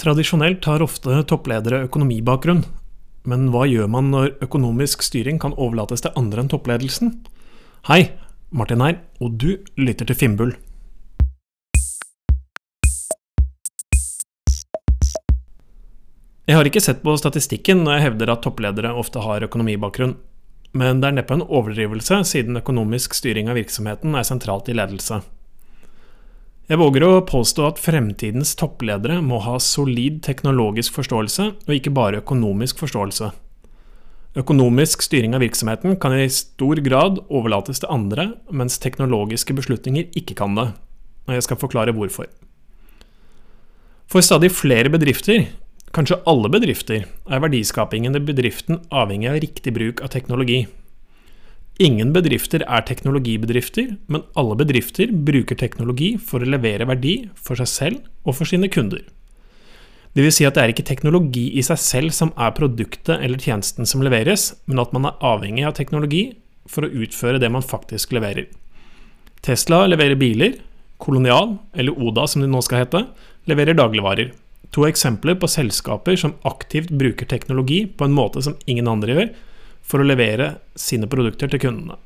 Tradisjonelt har ofte toppledere økonomibakgrunn, men hva gjør man når økonomisk styring kan overlates til andre enn toppledelsen? Hei, Martin her, og du lytter til Finnbull. Jeg har ikke sett på statistikken når jeg hevder at toppledere ofte har økonomibakgrunn, men det er neppe en overdrivelse, siden økonomisk styring av virksomheten er sentralt i ledelse. Jeg våger å påstå at fremtidens toppledere må ha solid teknologisk forståelse, og ikke bare økonomisk forståelse. Økonomisk styring av virksomheten kan i stor grad overlates til andre, mens teknologiske beslutninger ikke kan det. Og jeg skal forklare hvorfor. For stadig flere bedrifter, kanskje alle bedrifter, er verdiskapingen i bedriften avhengig av riktig bruk av teknologi. Ingen bedrifter er teknologibedrifter, men alle bedrifter bruker teknologi for å levere verdi for seg selv og for sine kunder. Det vil si at det er ikke teknologi i seg selv som er produktet eller tjenesten som leveres, men at man er avhengig av teknologi for å utføre det man faktisk leverer. Tesla leverer biler, Kolonial, eller Oda som de nå skal hete, leverer dagligvarer. To eksempler på selskaper som aktivt bruker teknologi på en måte som ingen andre gjør, for å levere sine produkter til kundene.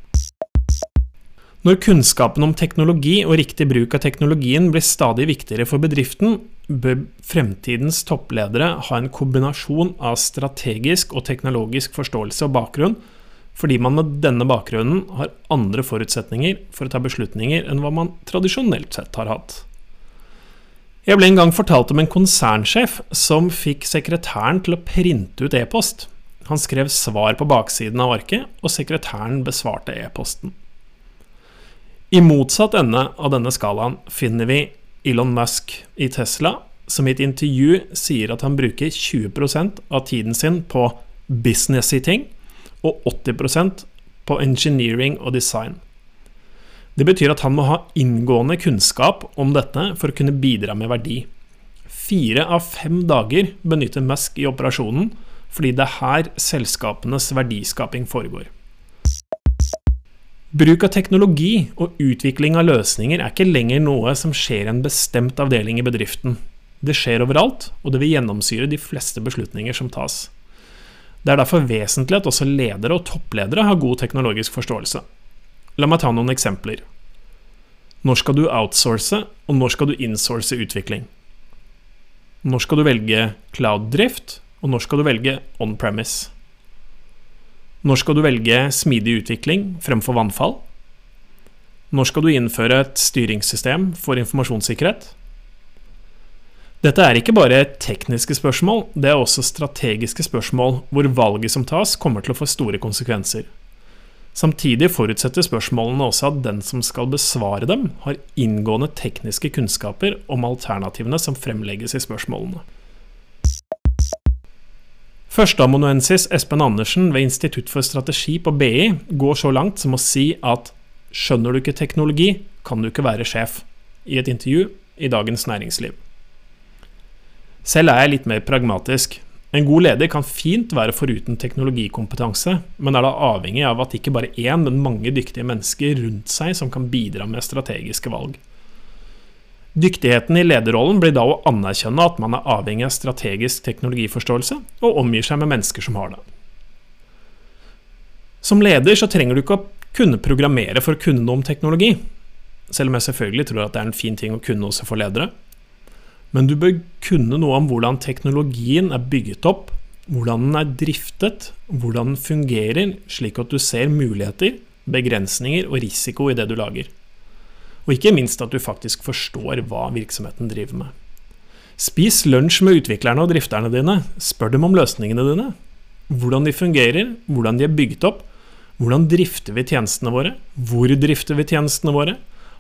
Når kunnskapen om teknologi og riktig bruk av teknologien blir stadig viktigere for bedriften, bør fremtidens toppledere ha en kombinasjon av strategisk og teknologisk forståelse og bakgrunn, fordi man med denne bakgrunnen har andre forutsetninger for å ta beslutninger enn hva man tradisjonelt sett har hatt. Jeg ble en gang fortalt om en konsernsjef som fikk sekretæren til å printe ut e-post. Han skrev svar på baksiden av arket, og sekretæren besvarte e-posten. I motsatt ende av denne skalaen finner vi Elon Musk i Tesla, som i et intervju sier at han bruker 20% av tiden sin på businessy ting, og 80% på engineering og design. Det betyr at han må ha inngående kunnskap om dette for å kunne bidra med verdi. Fire av fem dager benytter Musk i operasjonen, fordi det er her selskapenes verdiskaping foregår. Bruk av teknologi og utvikling av løsninger er ikke lenger noe som skjer i en bestemt avdeling i bedriften. Det skjer overalt, og det vil gjennomsyre de fleste beslutninger som tas. Det er derfor vesentlig at også ledere og toppledere har god teknologisk forståelse. La meg ta noen eksempler. Når skal du outsource, og når skal du insource utvikling? Når skal du velge cloud-drift, og når skal du velge on-premise? Når skal du velge smidig utvikling fremfor vannfall? Når skal du innføre et styringssystem for informasjonssikkerhet? Dette er ikke bare tekniske spørsmål, det er også strategiske spørsmål hvor valget som tas, kommer til å få store konsekvenser. Samtidig forutsetter spørsmålene også at den som skal besvare dem, har inngående tekniske kunnskaper om alternativene som fremlegges i spørsmålene. Førsteamanuensis Espen Andersen ved Institutt for strategi på BI går så langt som å si at skjønner du ikke teknologi, kan du ikke være sjef, i et intervju i Dagens Næringsliv. Selv er jeg litt mer pragmatisk. En god leder kan fint være foruten teknologikompetanse, men er da avhengig av at ikke bare én, men mange dyktige mennesker rundt seg som kan bidra med strategiske valg. Dyktigheten i lederrollen blir da å anerkjenne at man er avhengig av strategisk teknologiforståelse, og omgir seg med mennesker som har det. Som leder så trenger du ikke å kunne programmere for å kunne noe om teknologi, selv om jeg selvfølgelig tror at det er en fin ting å kunne også for ledere. Men du bør kunne noe om hvordan teknologien er bygget opp, hvordan den er driftet, hvordan den fungerer, slik at du ser muligheter, begrensninger og risiko i det du lager. Og ikke minst at du faktisk forstår hva virksomheten driver med. Spis lunsj med utviklerne og drifterne dine. Spør dem om løsningene dine. Hvordan de fungerer, hvordan de er bygget opp. Hvordan drifter vi tjenestene våre? Hvor drifter vi tjenestene våre?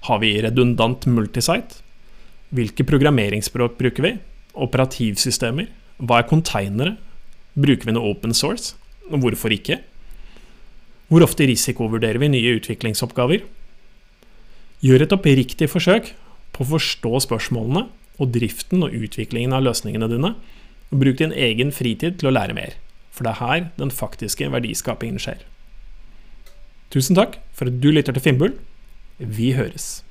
Har vi redundant multisite? Hvilke programmeringsspråk bruker vi? Operativsystemer? Hva er konteinere? Bruker vi noe open source? Hvorfor ikke? Hvor ofte risikovurderer vi nye utviklingsoppgaver? Gjør et oppriktig forsøk på å forstå spørsmålene og driften og utviklingen av løsningene dine, og bruk din egen fritid til å lære mer, for det er her den faktiske verdiskapingen skjer. Tusen takk for at du lytter til Finnbull. Vi høres.